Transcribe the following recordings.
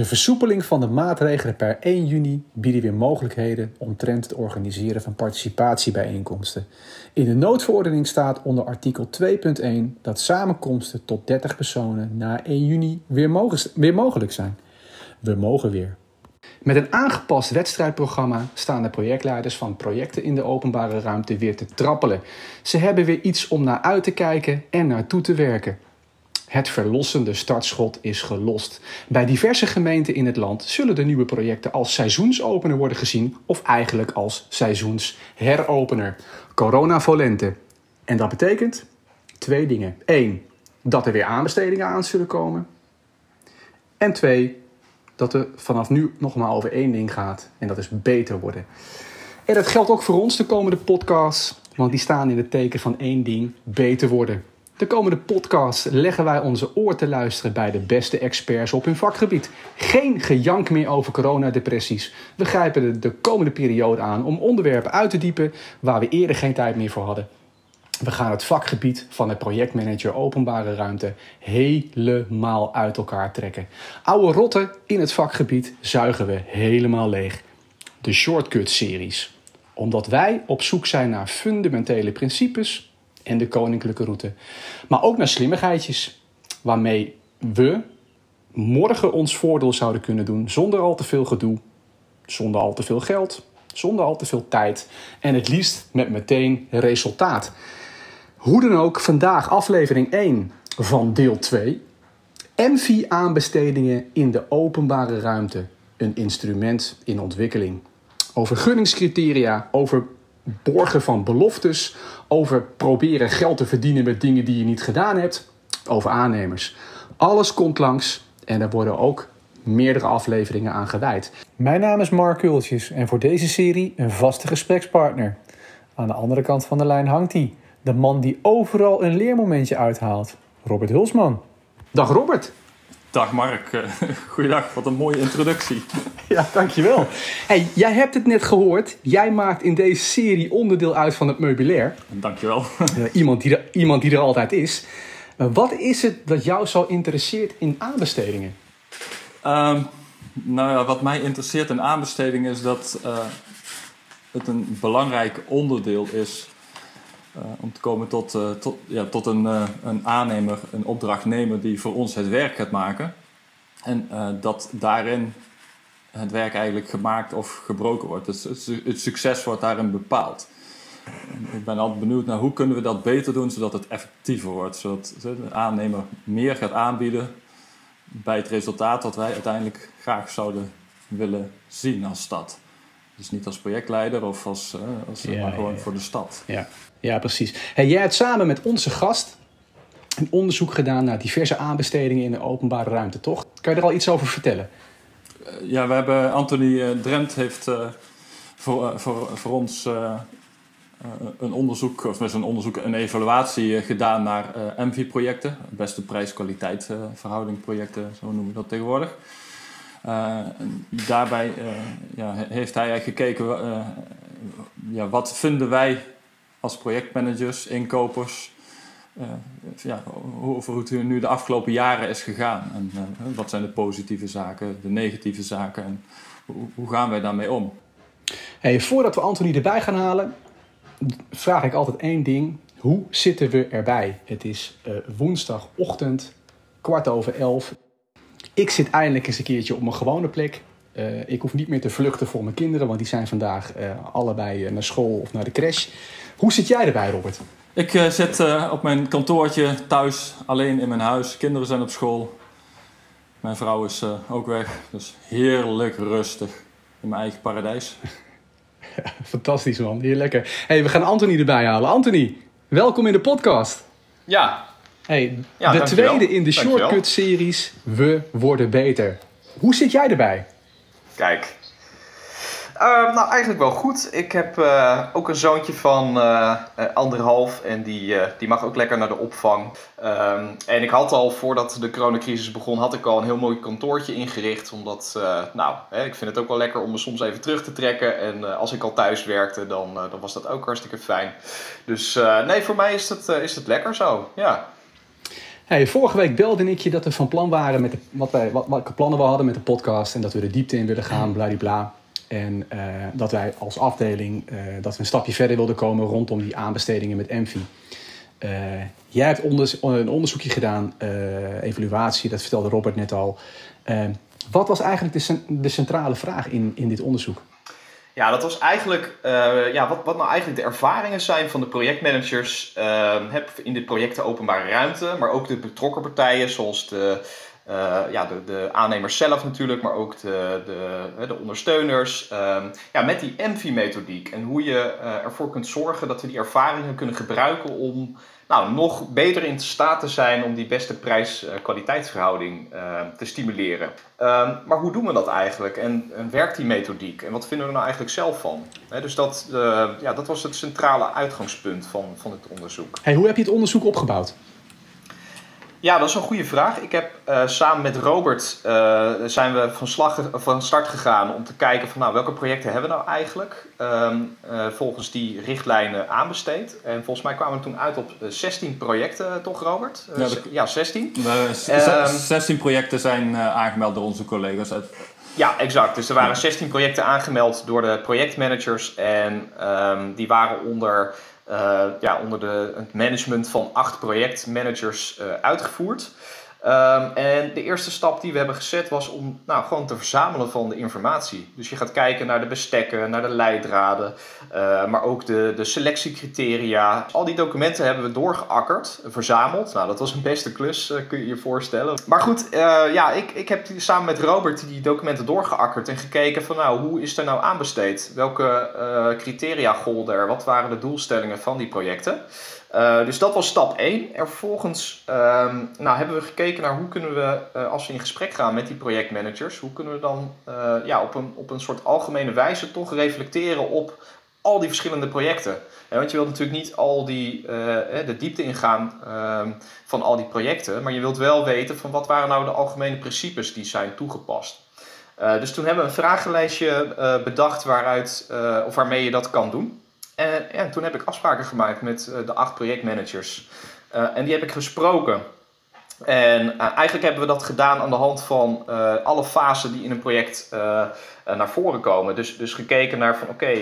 De versoepeling van de maatregelen per 1 juni bieden weer mogelijkheden omtrent het organiseren van participatiebijeenkomsten. In de noodverordening staat onder artikel 2.1 dat samenkomsten tot 30 personen na 1 juni weer, weer mogelijk zijn. We mogen weer. Met een aangepast wedstrijdprogramma staan de projectleiders van projecten in de openbare ruimte weer te trappelen. Ze hebben weer iets om naar uit te kijken en naartoe te werken. Het verlossende startschot is gelost. Bij diverse gemeenten in het land zullen de nieuwe projecten als seizoensopener worden gezien of eigenlijk als seizoensheropener. Corona volente. En dat betekent twee dingen. Eén, dat er weer aanbestedingen aan zullen komen. En twee, dat er vanaf nu nog maar over één ding gaat. En dat is beter worden. En dat geldt ook voor ons de komende podcasts. Want die staan in het teken van één ding: beter worden. De komende podcast leggen wij onze oor te luisteren bij de beste experts op hun vakgebied. Geen gejank meer over coronadepressies. We grijpen de komende periode aan om onderwerpen uit te diepen waar we eerder geen tijd meer voor hadden. We gaan het vakgebied van het projectmanager openbare ruimte helemaal uit elkaar trekken. Oude rotten in het vakgebied zuigen we helemaal leeg. De Shortcut-series. Omdat wij op zoek zijn naar fundamentele principes en de koninklijke route. Maar ook naar slimmigheidjes, waarmee we morgen ons voordeel zouden kunnen doen zonder al te veel gedoe, zonder al te veel geld, zonder al te veel tijd en het liefst met meteen resultaat. Hoe dan ook, vandaag aflevering 1 van deel 2. MV-aanbestedingen in de openbare ruimte. Een instrument in ontwikkeling. Over gunningscriteria, over borgen van beloftes, over proberen geld te verdienen met dingen die je niet gedaan hebt, over aannemers. Alles komt langs en er worden ook meerdere afleveringen aan gewijd. Mijn naam is Mark Kultjes en voor deze serie een vaste gesprekspartner. Aan de andere kant van de lijn hangt hij, de man die overal een leermomentje uithaalt, Robert Hulsman. Dag Robert. Dag Mark, goeiedag, wat een mooie introductie. Ja, dankjewel. Hey, jij hebt het net gehoord, jij maakt in deze serie onderdeel uit van het meubilair. Dankjewel. iemand, die er, iemand die er altijd is. Wat is het dat jou zo interesseert in aanbestedingen? Um, nou ja, wat mij interesseert in aanbestedingen is dat uh, het een belangrijk onderdeel is uh, om te komen tot, uh, tot, ja, tot een, uh, een aannemer, een opdrachtnemer die voor ons het werk gaat maken. En dat daarin het werk eigenlijk gemaakt of gebroken wordt. Dus het, het succes wordt daarin bepaald. En ik ben altijd benieuwd naar hoe kunnen we dat beter doen zodat het effectiever wordt. Zodat de aannemer meer gaat aanbieden bij het resultaat dat wij uiteindelijk graag zouden willen zien als stad. Dus niet als projectleider of als, als ja, maar gewoon ja, voor de stad. Ja. Ja, precies. Hey, jij hebt samen met onze gast een onderzoek gedaan naar diverse aanbestedingen in de openbare ruimte, toch? Kan je er al iets over vertellen? Uh, ja, we hebben Anthony Drent heeft uh, voor, voor, voor ons een onderzoek, of met een onderzoek, een evaluatie gedaan naar MV-projecten, beste prijs-kwaliteit verhouding projecten, zo noemen we dat tegenwoordig. Daarbij ja, heeft hij gekeken, ja, wat vinden wij als projectmanagers, inkopers, uh, ja, over hoe het nu de afgelopen jaren is gegaan. En wat zijn de positieve zaken, de negatieve zaken en hoe, gaan wij daarmee om? Voordat we Anthony erbij gaan halen, vraag ik altijd één ding. Hoe zitten we erbij? Het is woensdagochtend, kwart over elf. Ik zit eindelijk eens een keertje op mijn gewone plek. Uh, ik hoef niet meer te vluchten voor mijn kinderen, want die zijn vandaag uh, allebei naar school of naar de crash. Hoe zit jij erbij, Robert? Ik uh, zit uh, op mijn kantoortje thuis, alleen in mijn huis. Kinderen zijn op school. Mijn vrouw is uh, ook weg. Dus heerlijk rustig in mijn eigen paradijs. Fantastisch man, hier lekker. Hey, we gaan Anthony erbij halen. Anthony, welkom in de podcast. Ja. Hey, ja, de tweede in de Shortcut-series We Worden Beter. Hoe zit jij erbij? Kijk, Uh, nou, eigenlijk wel goed. Ik heb uh, ook een zoontje van uh, anderhalf en die, die mag ook lekker naar de opvang. Um, en ik had al, voordat de coronacrisis begon, had ik al een heel mooi kantoortje ingericht. Omdat, nou, hè, ik vind het ook wel lekker om me soms even terug te trekken. En als ik al thuis werkte, dan, dan was dat ook hartstikke fijn. Dus nee, voor mij is het, is het lekker zo, ja. Vorige week belde ik je dat we van plan waren met wat wij, wat, welke plannen we hadden met de podcast en dat we de diepte in willen gaan, bladibla. En uh, dat wij als afdeling uh, dat we een stapje verder wilden komen rondom die aanbestedingen met Envi. Uh, jij hebt een onderzoekje gedaan, evaluatie, dat vertelde Robert net al. wat was eigenlijk de, de centrale vraag in, in dit onderzoek? Ja, dat was eigenlijk uh, ja, wat, wat nou eigenlijk de ervaringen zijn van de projectmanagers uh, in de projecten openbare ruimte, maar ook de betrokken partijen zoals de, uh, ja, de, de aannemers zelf natuurlijk, maar ook de, de, de ondersteuners. Ehm, ja, met die ENVI-methodiek en hoe je ervoor kunt zorgen dat we die ervaringen kunnen gebruiken om nou, nog beter in staat te zijn om die beste prijs-kwaliteitsverhouding uh, te stimuleren. Uh, maar hoe doen we dat eigenlijk en, en, werkt die methodiek en wat vinden we nou eigenlijk zelf van? dus dat, uh, ja, dat was het centrale uitgangspunt van, van het onderzoek. Hey, hoe heb je het onderzoek opgebouwd? Ja, dat is een goede vraag. Ik heb uh, samen met Robert uh, zijn we van, slag, van start gegaan om te kijken van nou, welke projecten hebben we nou eigenlijk um, uh, volgens die richtlijnen aanbesteed. En volgens mij kwamen we toen uit op 16 projecten, toch Robert? Ja, ja 16. Um, 16 projecten zijn aangemeld door onze collega's. Uit... Ja, exact. Dus er waren 16 projecten aangemeld door de projectmanagers en um, die waren onder ja, onder de, het management van acht projectmanagers uh, uitgevoerd. Um, en de eerste stap die we hebben gezet was om nou, gewoon te verzamelen van de informatie. Dus je gaat kijken naar de bestekken, naar de leidraden, uh, maar ook de, de selectiecriteria. Al die documenten hebben we doorgeakkerd, verzameld. Nou, dat was een beste klus, uh, kun je je voorstellen. Maar goed, uh, ja, ik, ik heb samen met Robert die documenten doorgeakkerd en gekeken van nou, hoe is er nou aanbesteed? Welke criteria golden er? Wat waren de doelstellingen van die projecten? Uh, dus dat was stap 1. En vervolgens um, nou, hebben we gekeken naar hoe kunnen we, uh, als we in gesprek gaan met die projectmanagers, hoe kunnen we dan uh, ja, op, een, op een soort algemene wijze toch reflecteren op al die verschillende projecten. Ja, want je wilt natuurlijk niet al die, de diepte ingaan ehm, van al die projecten, maar je wilt wel weten van wat waren nou de algemene principes die zijn toegepast. dus toen hebben we een vragenlijstje bedacht waaruit, of waarmee je dat kan doen. En, toen heb ik afspraken gemaakt met uh, de acht projectmanagers. Uh, en die heb ik gesproken. En uh, eigenlijk hebben we dat gedaan aan de hand van alle fasen die in een project naar voren komen. Dus, dus gekeken naar van oké,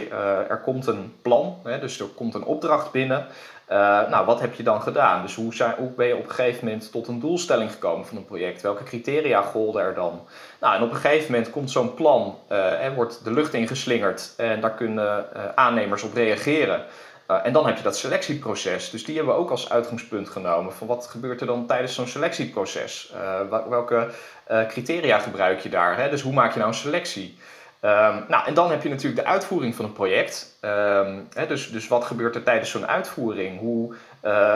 er komt een plan, hè, dus er komt een opdracht binnen. Uh, nou, wat heb je dan gedaan? Dus hoe, zijn, ben je op een gegeven moment tot een doelstelling gekomen van een project? Welke criteria golden er dan? Nou, en op een gegeven moment komt zo'n plan, uh, en wordt de lucht ingeslingerd en daar kunnen uh, aannemers op reageren. en dan heb je dat selectieproces. Dus die hebben we ook als uitgangspunt genomen. Van wat gebeurt er dan tijdens zo'n selectieproces? welke criteria gebruik je daar? Hè? Dus hoe maak je nou een selectie? Um, nou, en dan heb je natuurlijk de uitvoering van een project. Hè, dus, dus wat gebeurt er tijdens zo'n uitvoering? Hoe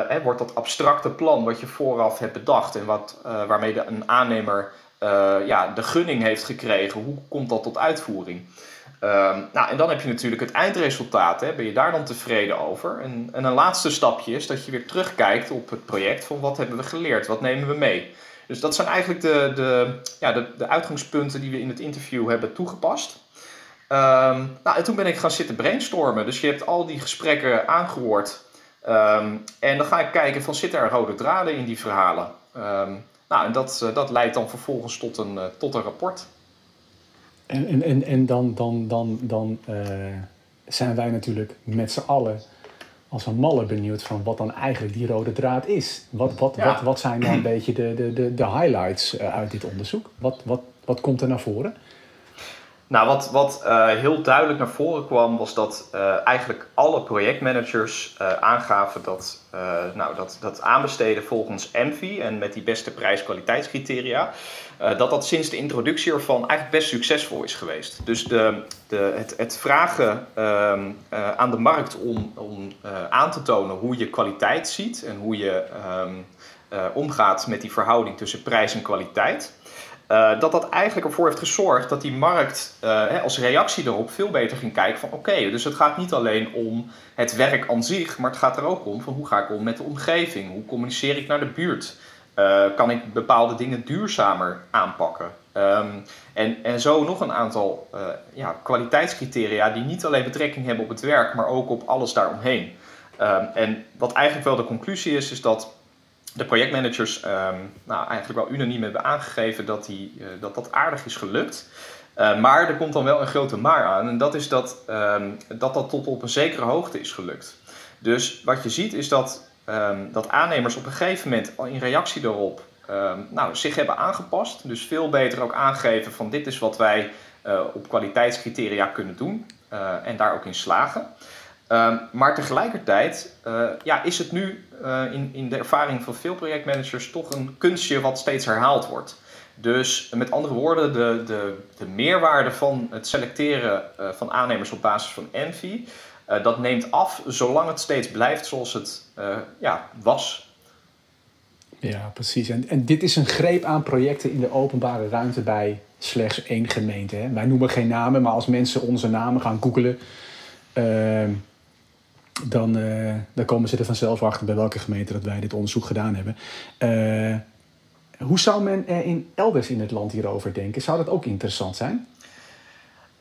hè, wordt dat abstracte plan wat je vooraf hebt bedacht en wat, uh, waarmee de, een aannemer uh, ja, de gunning heeft gekregen, hoe komt dat tot uitvoering? Um, nou, en dan heb je natuurlijk het eindresultaat. Hè. Ben je daar dan tevreden over? En, en een laatste stapje is dat je weer terugkijkt op het project van wat hebben we geleerd, wat nemen we mee? Dus dat zijn eigenlijk de, de, ja, de, de uitgangspunten die we in het interview hebben toegepast. Um, nou, en toen ben ik gaan zitten brainstormen. Dus je hebt al die gesprekken aangehoord. Um, en dan ga ik kijken van zitten er rode draden in die verhalen. Um, nou, en dat, dat leidt dan vervolgens tot een, uh, tot een rapport. En, en, en dan, dan, dan, dan uh, zijn wij natuurlijk met z'n allen als een malle benieuwd van wat dan eigenlijk die rode draad is. Wat, wat, ja. wat, wat zijn dan een beetje de, de, de, de highlights uit dit onderzoek? Wat, wat, wat komt er naar voren? Nou, wat, wat uh, heel duidelijk naar voren kwam, was dat uh, eigenlijk alle projectmanagers uh, aangaven dat, nou, dat, dat aanbesteden volgens ENVI en met die beste prijs-kwaliteitscriteria, dat dat sinds de introductie ervan eigenlijk best succesvol is geweest. Dus de, de, het, het vragen ehm, aan de markt om, om aan te tonen hoe je kwaliteit ziet en hoe je um, omgaat met die verhouding tussen prijs en kwaliteit. Uh, dat dat eigenlijk ervoor heeft gezorgd dat die markt hè, als reactie erop veel beter ging kijken van oké, dus het gaat niet alleen om het werk aan zich, maar het gaat er ook om van hoe ga ik om met de omgeving, hoe communiceer ik naar de buurt, uh, kan ik bepaalde dingen duurzamer aanpakken. Um, en, en zo nog een aantal ja, kwaliteitscriteria die niet alleen betrekking hebben op het werk, maar ook op alles daaromheen. Um, en wat eigenlijk wel de conclusie is, is dat de projectmanagers ehm, nou, eigenlijk wel unaniem hebben aangegeven dat die, dat, dat aardig is gelukt. maar er komt dan wel een grote maar aan. En dat is dat, ehm, dat dat tot op een zekere hoogte is gelukt. Dus wat je ziet is dat, ehm, dat aannemers op een gegeven moment in reactie daarop nou, zich hebben aangepast. Dus veel beter ook aangeven van dit is wat wij op kwaliteitscriteria kunnen doen. en daar ook in slagen. Ehm, maar tegelijkertijd uh, ja, is het nu uh, in, in de ervaring van veel projectmanagers toch een kunstje wat steeds herhaald wordt. Dus met andere woorden, de, de, de meerwaarde van het selecteren uh, van aannemers op basis van Envy, dat neemt af zolang het steeds blijft zoals het ja, was. Ja, precies. En, en dit is een greep aan projecten in de openbare ruimte bij slechts één gemeente. Hè? Wij noemen geen namen, maar als mensen onze namen gaan googelen ehm, dan, uh, dan komen ze er vanzelf achter bij welke gemeente dat wij dit onderzoek gedaan hebben. Uh, hoe zou men er in elders in het land hierover denken? Zou dat ook interessant zijn?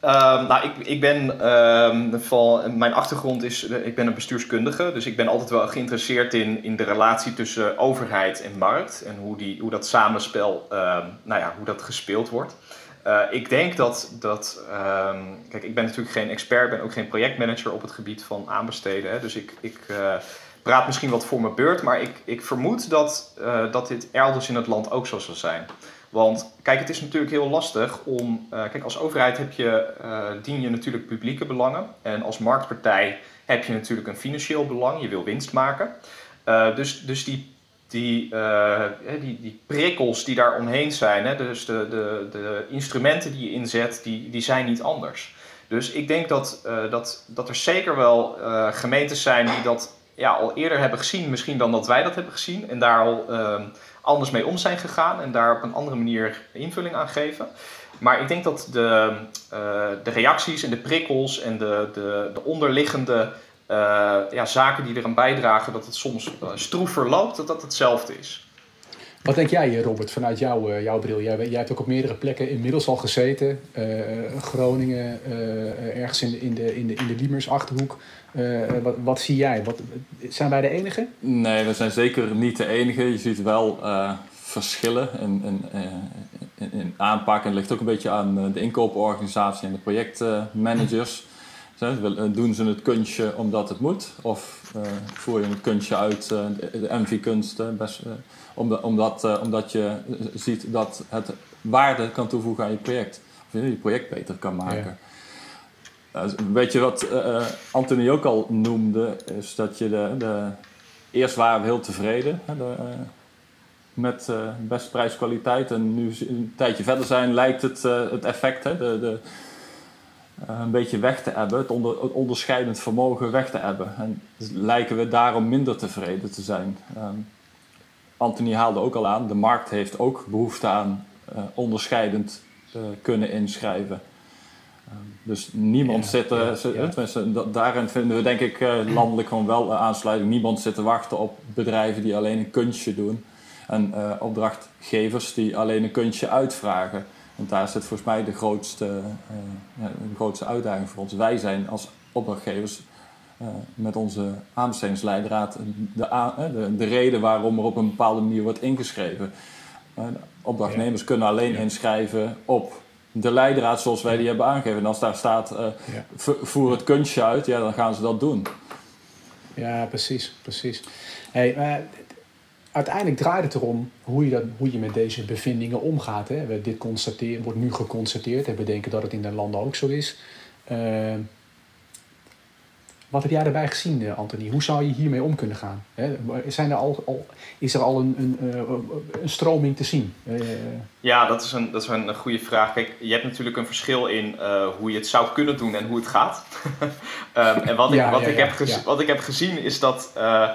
Uh, nou, ik, ik ben uh, van mijn achtergrond is, ik ben een bestuurskundige, dus ik ben altijd wel geïnteresseerd in, in de relatie tussen overheid en markt en hoe, die, hoe dat samenspel, ehm, nou ja, hoe dat gespeeld wordt. Uh, ik denk dat, dat um, kijk, ik ben natuurlijk geen expert, ben ook geen projectmanager op het gebied van aanbesteden. Hè, dus ik, ik uh, praat misschien wat voor mijn beurt, maar ik, ik vermoed dat, uh, dat dit elders in het land ook zo zal zijn. Want kijk, het is natuurlijk heel lastig om. kijk, als overheid heb je, dien je natuurlijk publieke belangen. En als marktpartij heb je natuurlijk een financieel belang. Je wil winst maken. dus, dus die die, uh, die, die prikkels die daar omheen zijn, hè, dus de, de, de instrumenten die je inzet, die, die zijn niet anders. Dus ik denk dat, uh, dat, dat er zeker wel uh, gemeentes zijn die dat ja, al eerder hebben gezien, misschien dan dat wij dat hebben gezien, en daar al anders mee om zijn gegaan en daar op een andere manier invulling aan geven. Maar ik denk dat de, de reacties en de prikkels en de, de, de onderliggende ja, zaken die eraan bijdragen dat het soms uh, stroef verloopt, dat dat hetzelfde is. Wat denk jij, Robert, vanuit jouw, uh, jouw bril? Jij, jij, hebt ook op meerdere plekken inmiddels al gezeten. Groningen, ergens in de, in de, in de, in de Liemers achterhoek. Wat, wat, zie jij? Wat, zijn wij de enige? Nee, we zijn zeker niet de enige. Je ziet wel verschillen in, in, in, in aanpak. En het ligt ook een beetje aan de inkooporganisatie en de projectmanagers. Doen ze het kunstje omdat het moet? Of uh, voer je het kunstje uit uh, de MV-kunst uh, omdat, omdat je ziet dat het waarde kan toevoegen aan je project? Of je je project beter kan maken? Ja. weet je wat Anthony ook al noemde? Is dat je de, de eerst waren we heel tevreden hè, de, met beste prijs-kwaliteit. En nu een tijdje verder zijn, lijkt het, het effect, hè, de, de eh, een beetje weg te hebben, het, onder, het, onderscheidend vermogen weg te hebben. En dus lijken we daarom minder tevreden te zijn. Um, Anthony haalde ook al aan, de markt heeft ook behoefte aan uh, onderscheidend uh, kunnen inschrijven. Um, dus niemand ja, zit er, ja, ja. daarin vinden we denk ik landelijk gewoon wel aansluiting. Niemand zit te wachten op bedrijven die alleen een kunstje doen. En opdrachtgevers die alleen een kunstje uitvragen. Want daar zit volgens mij de grootste, uh, ja, de grootste uitdaging voor ons. Wij zijn als opdrachtgevers uh, met onze aanbestedingsleidraad de, de, de, reden waarom er op een bepaalde manier wordt ingeschreven. Uh, opdrachtnemers kunnen alleen inschrijven op de leidraad zoals wij die hebben aangegeven. En als daar staat ja. voer het kunstje uit, ja, dan gaan ze dat doen. Ja, precies, precies. Hey, uiteindelijk draait het erom hoe je, dat, hoe je met deze bevindingen omgaat. Hè. We, dit constateren, wordt nu geconstateerd en we denken dat het in de landen ook zo is. Uh, wat heb jij daarbij gezien, eh, Anthony? Hoe zou je hiermee om kunnen gaan? Hè? Zijn er al, al, is er al een, een, eh, een stroming te zien? Uh, ja, dat is, een, dat is een goede vraag. Kijk, je hebt natuurlijk een verschil in uh, hoe je het zou kunnen doen en hoe het gaat. um, en wat, ik, wat, ik heb wat ik heb gezien is dat uh,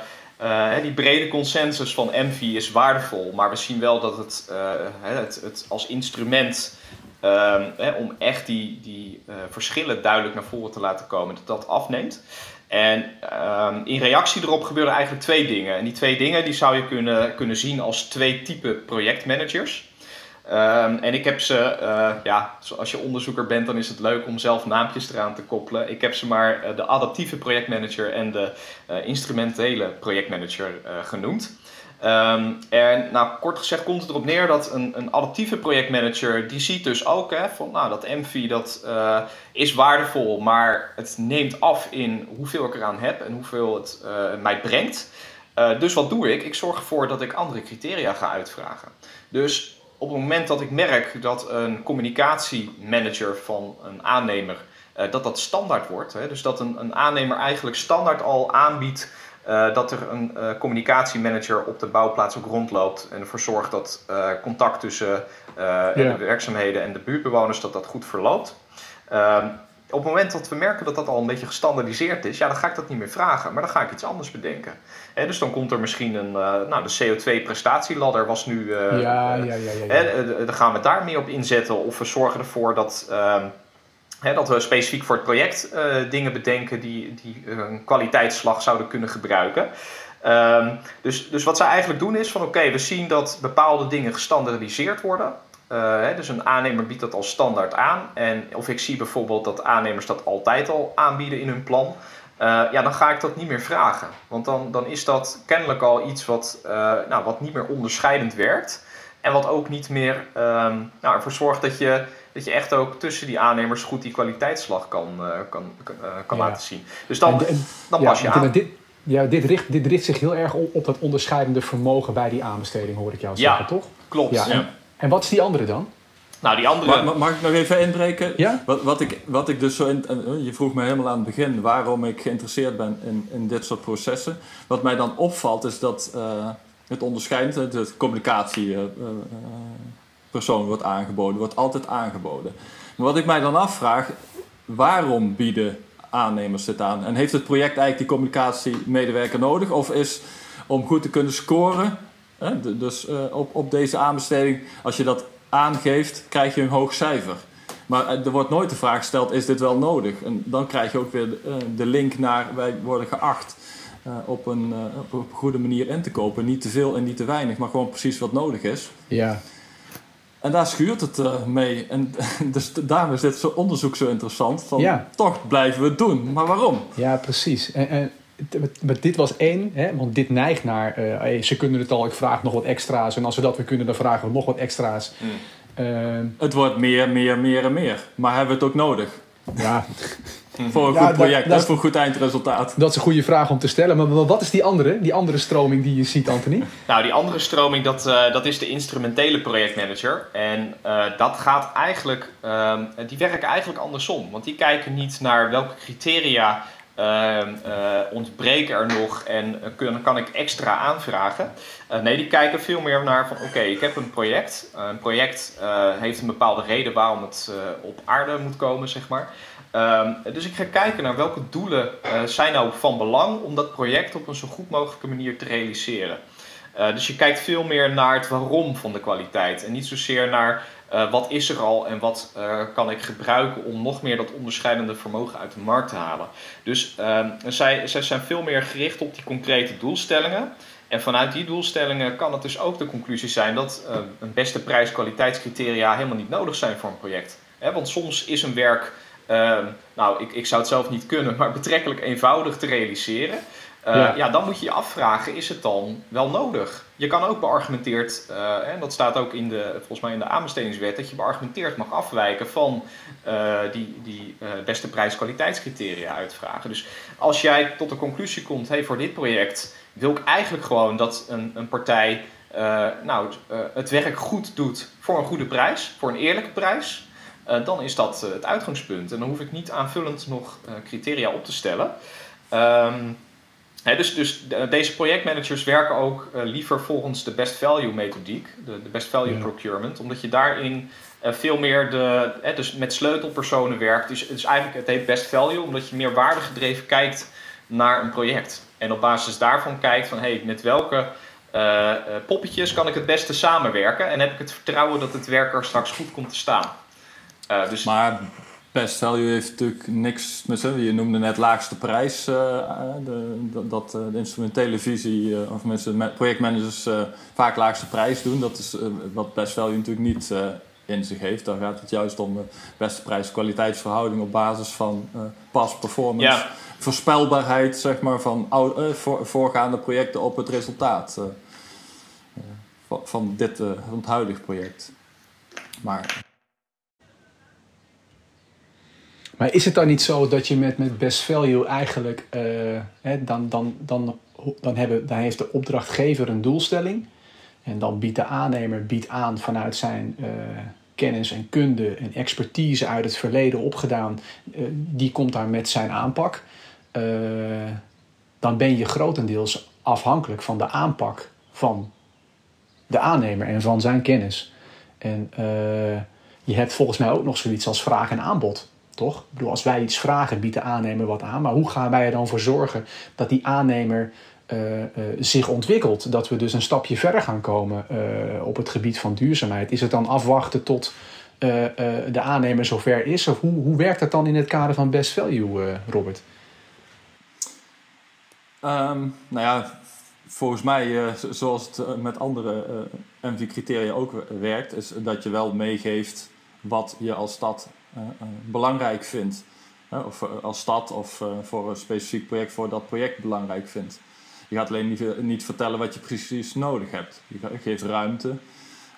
die brede consensus van Envy is waardevol, maar we zien wel dat het, uh, het, het, als instrument uh, om echt die, die uh, verschillen duidelijk naar voren te laten komen, dat dat afneemt. En ehm, in reactie erop gebeuren eigenlijk twee dingen. En die twee dingen die zou je kunnen, kunnen zien als twee typen projectmanagers. Um, en ik heb ze, uh, ja, als je onderzoeker bent, dan is het leuk om zelf naampjes eraan te koppelen. Ik heb ze maar uh, de adaptieve projectmanager en de uh, instrumentele projectmanager genoemd. Ehm, en nou, kort gezegd komt het erop neer dat een, een adaptieve projectmanager, die ziet dus ook hè, van nou, dat MV dat is waardevol, maar het neemt af in hoeveel ik eraan heb en hoeveel het mij brengt. Dus wat doe ik? Ik zorg ervoor dat ik andere criteria ga uitvragen. Dus op het moment dat ik merk dat een communicatiemanager van een aannemer, dat dat standaard wordt, hè, dus dat een, een aannemer eigenlijk standaard al aanbiedt uh, dat er een uh, communicatiemanager op de bouwplaats ook rondloopt en ervoor zorgt dat uh, contact tussen ja. de werkzaamheden en de buurtbewoners dat dat goed verloopt. Ehm, op het moment dat we merken dat dat al een beetje gestandardiseerd is, ja, dan ga ik dat niet meer vragen, maar dan ga ik iets anders bedenken. Dus dan komt er misschien een, nou, de CO2-prestatieladder was nu, ja, ja, ja, ja, ja. dan gaan we daar meer op inzetten of we zorgen ervoor dat ehm, dat we specifiek voor het project uh, dingen bedenken die, die een kwaliteitsslag zouden kunnen gebruiken. Um, dus, dus wat zij eigenlijk doen is van oké, we zien dat bepaalde dingen gestandardiseerd worden. Uh, hè, dus een aannemer biedt dat als standaard aan. En of ik zie bijvoorbeeld dat aannemers dat altijd al aanbieden in hun plan. Uh, ja, dan ga ik dat niet meer vragen. Want dan, dan is dat kennelijk al iets wat, nou, wat niet meer onderscheidend werkt. En wat ook niet meer um, nou, ervoor zorgt dat je dat je echt ook tussen die aannemers goed die kwaliteitsslag kan, uh, kan, uh, kan ja. laten zien. Dus dan, en, en, dan pas ja, je aan. Dit, ja, dit richt, dit richt zich heel erg op, op dat onderscheidende vermogen bij die aanbesteding, hoor ik jou zeggen, ja, toch? Klopt. Ja, en, en, wat is die andere dan? Nou, die andere... Mag, mag ik nog even inbreken? Ja? Wat, wat, ik, wat ik dus zo... In, je vroeg me helemaal aan het begin waarom ik geïnteresseerd ben in, in dit soort processen. Wat mij dan opvalt is dat uh, het onderscheidt, de communicatie persoon wordt aangeboden, wordt altijd aangeboden. Maar wat ik mij dan afvraag, waarom bieden aannemers dit aan? En heeft het project eigenlijk die communicatiemedewerker nodig? Of is om goed te kunnen scoren, hè, dus uh, op, op deze aanbesteding, als je dat aangeeft, krijg je een hoog cijfer. Maar er wordt nooit de vraag gesteld, is dit wel nodig? En dan krijg je ook weer de, de link naar, wij worden geacht uh, op, een, op een goede manier in te kopen. Niet te veel en niet te weinig, maar gewoon precies wat nodig is. Ja. En daar schuurt het uh, mee. En dus daarom is dit zo onderzoek zo interessant. Van, ja. Toch blijven we het doen. Maar waarom? Ja, precies. En, en, maar dit was één, hè, want dit neigt naar... Uh, hey, ze kunnen het al, ik vraag nog wat extra's. En als we dat weer kunnen, dan vragen we nog wat extra's. Mm. Uh, het wordt meer, meer, meer en meer. Maar hebben we het ook nodig? Ja, voor een ja, goed project, dat, dat, voor een goed eindresultaat. Dat is een goede vraag om te stellen. Maar wat is die andere, die andere stroming die je ziet, Anthony? Nou, die andere stroming, dat, uh, dat is de instrumentele projectmanager. En uh, dat gaat eigenlijk, uh, die werken eigenlijk andersom. Want die kijken niet naar welke criteria ehm, eh, ontbreken er nog en kun, kan ik extra aanvragen. nee, die kijken veel meer naar van oké, ik heb een project. een project heeft een bepaalde reden waarom het op aarde moet komen, zeg maar. Um, dus ik ga kijken naar welke doelen uh, zijn nou van belang om dat project op een zo goed mogelijke manier te realiseren. Uh, dus je kijkt veel meer naar het waarom van de kwaliteit en niet zozeer naar uh, wat is er al en wat kan ik gebruiken om nog meer dat onderscheidende vermogen uit de markt te halen. Dus ehm, zij, zij zijn veel meer gericht op die concrete doelstellingen. En vanuit die doelstellingen kan het dus ook de conclusie zijn dat een beste prijs-kwaliteitscriteria helemaal niet nodig zijn voor een project. want soms is een werk uh, nou, ik, ik zou het zelf niet kunnen, maar betrekkelijk eenvoudig te realiseren. Uh, ja. ja. dan moet je je afvragen, is het dan wel nodig? Je kan ook beargumenteerd, uh, en dat staat ook in de, volgens mij in de aanbestedingswet, dat je beargumenteerd mag afwijken van uh, die, die beste prijs-kwaliteitscriteria uitvragen. Dus als jij tot de conclusie komt, hey, voor dit project wil ik eigenlijk gewoon dat een, een partij nou, het werk goed doet voor een goede prijs, voor een eerlijke prijs. Dan is dat het uitgangspunt. En dan hoef ik niet aanvullend nog criteria op te stellen. Um, dus dus de, deze projectmanagers werken ook liever volgens de best value methodiek, de, de best value ja. procurement, omdat je daarin veel meer de, dus met sleutelpersonen werkt. Dus, dus eigenlijk het heet best value, omdat je meer waardegedreven kijkt naar een project. En op basis daarvan kijkt van hey, met welke poppetjes kan ik het beste samenwerken en heb ik het vertrouwen dat het werk er straks goed komt te staan. Dus... Maar best value heeft natuurlijk niks met. Je noemde net laagste prijs. Uh, de, dat uh, de instrumentele visie, of mensen, projectmanagers vaak laagste prijs doen. Dat is wat best value natuurlijk niet in zich heeft. Daar gaat het juist om de beste prijs-kwaliteitsverhouding op basis van pas, performance, ja. voorspelbaarheid zeg maar, van oude, voor, voorgaande projecten op het resultaat. van, van, dit, van het huidige project. Maar Maar is het dan niet zo dat je met, met best value eigenlijk, uh, hè, dan, dan, dan, dan, hebben, dan heeft de opdrachtgever een doelstelling. En dan biedt de aannemer biedt aan vanuit zijn uh, kennis en kunde en expertise uit het verleden opgedaan. Uh, die komt daar met zijn aanpak. dan ben je grotendeels afhankelijk van de aanpak van de aannemer en van zijn kennis. En je hebt volgens mij ook nog zoiets als vraag en aanbod. Toch? Ik bedoel, als wij iets vragen, biedt de aannemer wat aan. Maar hoe gaan wij er dan voor zorgen dat die aannemer uh, uh, zich ontwikkelt? Dat we dus een stapje verder gaan komen uh, op het gebied van duurzaamheid. Is het dan afwachten tot de aannemer zover is? Of hoe, hoe werkt dat dan in het kader van best value, Robert? Um, nou ja, volgens mij, zoals het met andere MV-criteria ook werkt, is dat je wel meegeeft wat je als stad belangrijk vindt. of uh, als stad of voor een specifiek project voor dat project belangrijk vindt. Je gaat alleen niet, niet vertellen wat je precies nodig hebt. Je geeft ruimte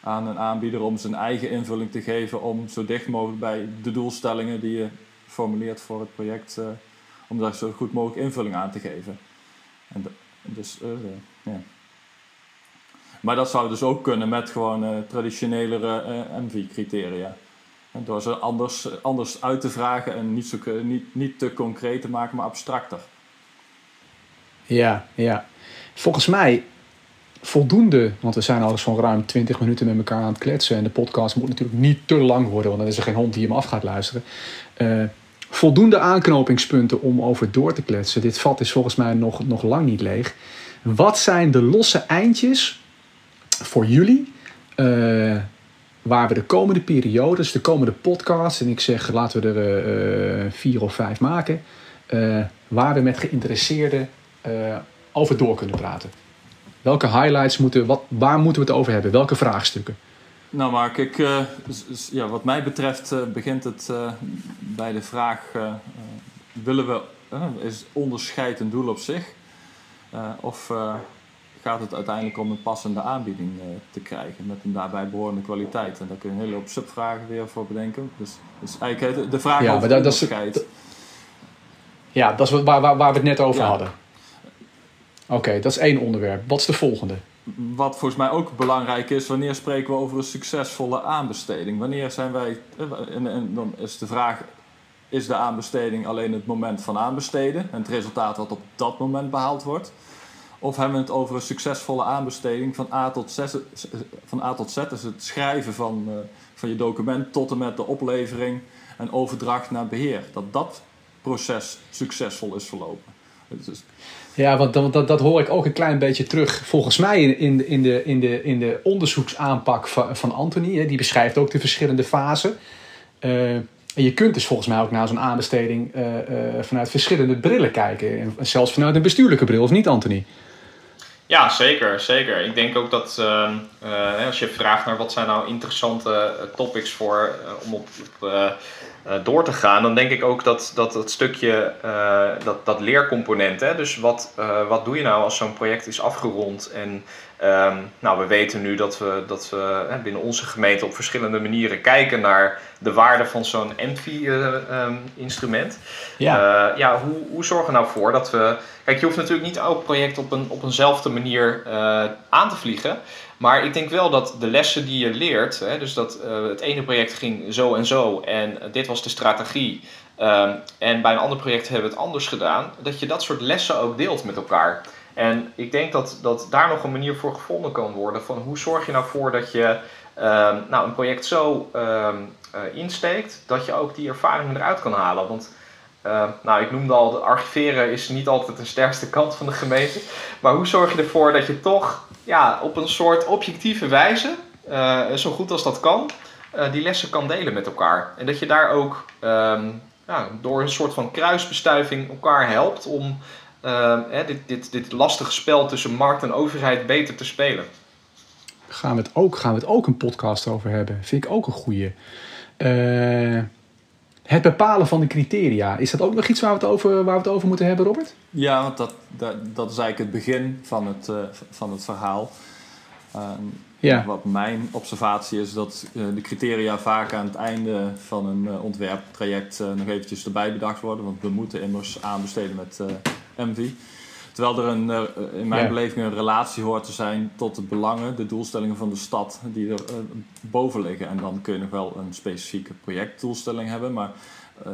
aan een aanbieder om zijn eigen invulling te geven om zo dicht mogelijk bij de doelstellingen die je formuleert voor het project, om daar zo goed mogelijk invulling aan te geven. En dus. Maar dat zou dus ook kunnen met gewoon traditionelere MV-criteria. Door ze anders, anders uit te vragen en niet, zo, niet, niet te concreet te maken, maar abstracter. Ja, ja. Volgens mij voldoende, want we zijn al eens van ruim 20 minuten met elkaar aan het kletsen. En de podcast moet natuurlijk niet te lang worden, want dan is er geen hond die hem af gaat luisteren. Uh, voldoende aanknopingspunten om over door te kletsen. Dit vat is volgens mij nog, nog lang niet leeg. Wat zijn de losse eindjes voor jullie? Uh, waar we de komende periodes, de komende podcasts, en ik zeg laten we er uh, vier of vijf maken, uh, waar we met geïnteresseerden over door kunnen praten. Welke highlights moeten, wat, waar moeten we het over hebben? Welke vraagstukken? Nou Mark, ik, ja, wat mij betreft begint het bij de vraag, willen we, is onderscheid een doel op zich? of gaat het uiteindelijk om een passende aanbieding uh, te krijgen met een daarbij behorende kwaliteit. En daar kun je een hele hoop subvragen weer voor bedenken. Dus, dus eigenlijk de vraag ja, over dat, onderscheid. Dat ja, dat is waar, waar, waar we het net over ja. hadden. Oké, dat is één onderwerp. Wat is de volgende? Wat volgens mij ook belangrijk is, wanneer spreken we over een succesvolle aanbesteding? Wanneer zijn wij, en, en dan is de vraag, is de aanbesteding alleen het moment van aanbesteden en het resultaat wat op dat moment behaald wordt? Of hebben we het over een succesvolle aanbesteding van A tot Z, van A tot Z dus het schrijven van, uh, van je document tot en met de oplevering en overdracht naar beheer. Dat dat proces succesvol is verlopen. Dus, ja, want dat, dat, dat, hoor ik ook een klein beetje terug. Volgens mij in, in, de, in, de, in de onderzoeksaanpak van, van Anthony. Hè, die beschrijft ook de verschillende fasen. Uh, en je kunt dus volgens mij ook naar zo'n aanbesteding vanuit verschillende brillen kijken. En zelfs vanuit een bestuurlijke bril, of niet, Anthony? Ja, zeker, zeker. Ik denk ook dat uh, uh, als je vraagt naar wat zijn nou interessante uh, topics voor om op, op door te gaan, dan denk ik ook dat dat, dat stukje, dat, dat leercomponent, hè, dus wat, wat doe je nou als zo'n project is afgerond en Um, nou, we weten nu dat we, dat we hè, binnen onze gemeente op verschillende manieren kijken naar de waarde van zo'n MV-instrument. ja. Uh, ja, hoe, hoe zorgen we nou voor dat we. Kijk, je hoeft natuurlijk niet elk project op, een, op eenzelfde manier uh, aan te vliegen. Maar ik denk wel dat de lessen die je leert, hè, dus dat het ene project ging zo en zo en dit was de strategie. Um, en bij een ander project hebben we het anders gedaan. Dat je dat soort lessen ook deelt met elkaar. En ik denk dat, dat daar nog een manier voor gevonden kan worden. Van hoe zorg je nou voor dat je uh, nou, een project zo uh, uh, insteekt dat je ook die ervaringen eruit kan halen. Want ehm, nou, ik noemde al, archiveren is niet altijd de sterkste kant van de gemeente. Maar hoe zorg je ervoor dat je toch ja, op een soort objectieve wijze, eh, zo goed als dat kan, eh, die lessen kan delen met elkaar. En dat je daar ook ehm, door een soort van kruisbestuiving elkaar helpt om uh, hè, dit, dit, dit lastige spel tussen markt en overheid beter te spelen. Gaan we het ook, gaan we het ook een podcast over hebben? Vind ik ook een goede. Uh, het bepalen van de criteria. Is dat ook nog iets waar we het over, waar we het over moeten hebben, Robert? Ja, want dat, dat, dat is eigenlijk het begin van het, uh, van het verhaal. ja. Wat mijn observatie is dat de criteria vaak aan het einde van een ontwerptraject nog eventjes erbij bedacht worden. Want we moeten immers aanbesteden met MV. Terwijl er een, eh, in mijn beleving een relatie hoort te zijn tot de belangen, de doelstellingen van de stad, die er uh, boven liggen. En dan kun je nog wel een specifieke projectdoelstelling hebben, maar uh,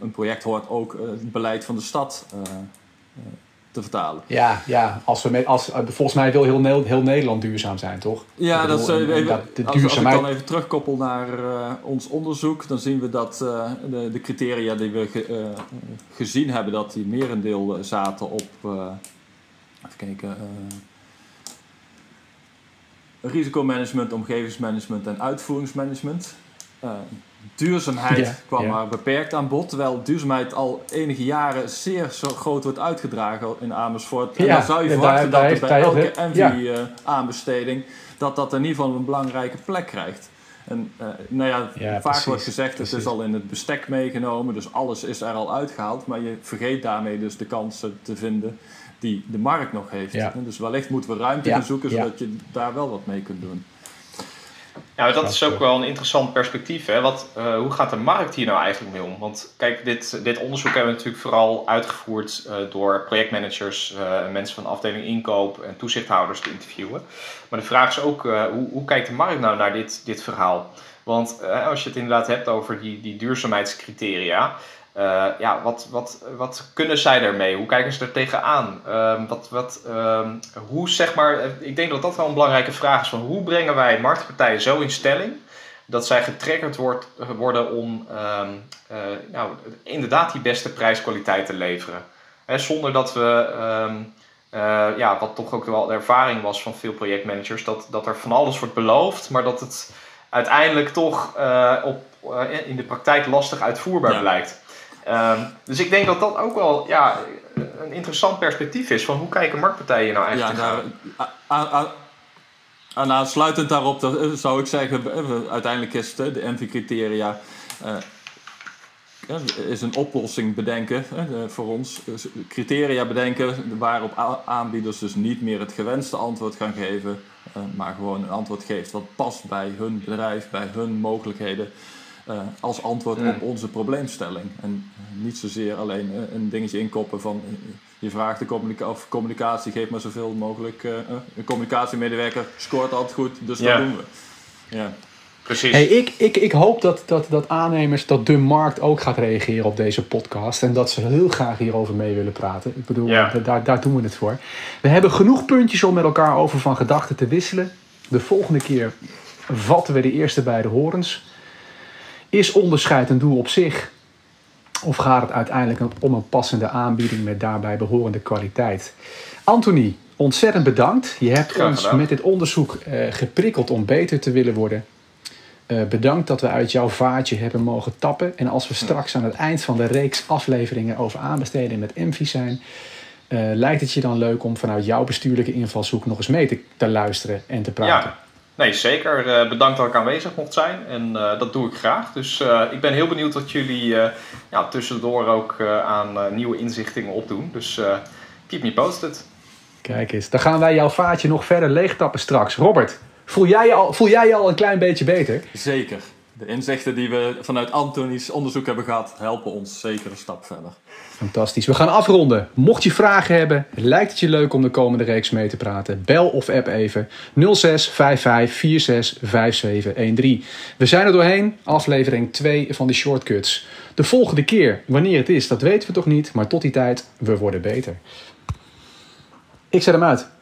een project hoort ook het beleid van de stad te vertalen. Ja, ja als we met, als, volgens mij wil heel, heel Nederland duurzaam zijn, toch? Ja, dat, is, even, de als, als, ik dan even terugkoppel naar uh, ons onderzoek, dan zien we dat uh, de, de, criteria die we ge, uh, gezien hebben, dat die merendeel zaten op, even kijken, risicomanagement, omgevingsmanagement en uitvoeringsmanagement duurzaamheid kwam maar beperkt aan bod. Terwijl duurzaamheid al enige jaren zeer zo groot wordt uitgedragen in Amersfoort. En dan zou je verwachten dat er bij elke Envy-aanbesteding... dat dat in ieder geval een belangrijke plek krijgt. En uh, nou ja, vaak wordt gezegd, het is al in het bestek meegenomen, dus alles is er al uitgehaald. Maar je vergeet daarmee dus de kansen te vinden die de markt nog heeft. Dus wellicht moeten we ruimte gaan zoeken, zodat je daar wel wat mee kunt doen. Ja, dat is ook wel een interessant perspectief. Hè? Wat, uh, hoe gaat de markt hier nou eigenlijk mee om? Want kijk, dit, dit onderzoek hebben we natuurlijk vooral uitgevoerd uh, door projectmanagers, uh, mensen van de afdeling inkoop en toezichthouders te interviewen. Maar de vraag is ook, hoe, hoe kijkt de markt nou naar dit, dit verhaal? Want als je het inderdaad hebt over die, die duurzaamheidscriteria, uh, ja, wat, wat, wat kunnen zij ermee? Hoe kijken ze er tegenaan? Uh, wat, wat, uh, hoe zeg maar, eh, ik denk dat dat wel een belangrijke vraag is: van hoe brengen wij marktpartijen zo in stelling dat zij getriggerd wordt, worden om uh, nou, inderdaad die beste prijskwaliteit te leveren? Hè, zonder dat we, ehm, ja, wat toch ook wel de ervaring was van veel projectmanagers, dat, dat er van alles wordt beloofd, maar dat het uiteindelijk toch op, in de praktijk lastig uitvoerbaar blijkt. Um, dus ik denk dat dat ook wel ja, een interessant perspectief is van hoe kijken marktpartijen nou eigenlijk ja, nou, aan, aansluitend daarop dat, eh, zou ik zeggen, eh, uiteindelijk is de, de criteria uh, is een oplossing bedenken voor ons. Dus criteria bedenken waarop aanbieders dus niet meer het gewenste antwoord gaan geven, maar gewoon een antwoord geeft wat past bij hun bedrijf, bij hun mogelijkheden. Uh, als antwoord op onze probleemstelling. En uh, niet zozeer alleen uh, een dingetje inkoppen van je vraagt de communica of communicatie, geef maar zoveel mogelijk. een communicatiemedewerker scoort altijd goed, dus dat doen we. Ja. Precies. Hey, ik, ik, ik hoop dat, dat, dat aannemers, dat de markt ook gaat reageren op deze podcast. En dat ze heel graag hierover mee willen praten. Ik bedoel, daar, daar doen we het voor. We hebben genoeg puntjes om met elkaar over van gedachten te wisselen. De volgende keer vatten we de eerste beide horens. Is onderscheid een doel op zich? Of gaat het uiteindelijk om een passende aanbieding met daarbij behorende kwaliteit? Anthony, ontzettend bedankt. Je hebt ons met dit onderzoek uh, geprikkeld om beter te willen worden. Uh, bedankt dat we uit jouw vaatje hebben mogen tappen. En als we straks aan het eind van de reeks afleveringen over aanbesteden met Envy zijn, uh, lijkt het je dan leuk om vanuit jouw bestuurlijke invalshoek nog eens mee te, te luisteren en te praten? Ja. Nee, zeker. Uh, bedankt dat ik aanwezig mocht zijn. En uh, dat doe ik graag. Dus uh, ik ben heel benieuwd wat jullie ja, tussendoor ook aan nieuwe inzichtingen opdoen. Dus keep me posted. Kijk eens, dan gaan wij jouw vaatje nog verder leegtappen straks. Robert, voel jij je al, voel jij je al een klein beetje beter? Zeker. De inzichten die we vanuit Antonies onderzoek hebben gehad, helpen ons zeker een stap verder. Fantastisch. We gaan afronden. Mocht je vragen hebben, lijkt het je leuk om de komende reeks mee te praten? Bel of app even 06 55 46 5713. We zijn er doorheen, aflevering 2 van de shortcuts. De volgende keer, wanneer het is, dat weten we toch niet, maar tot die tijd, we worden beter. Ik zet hem uit.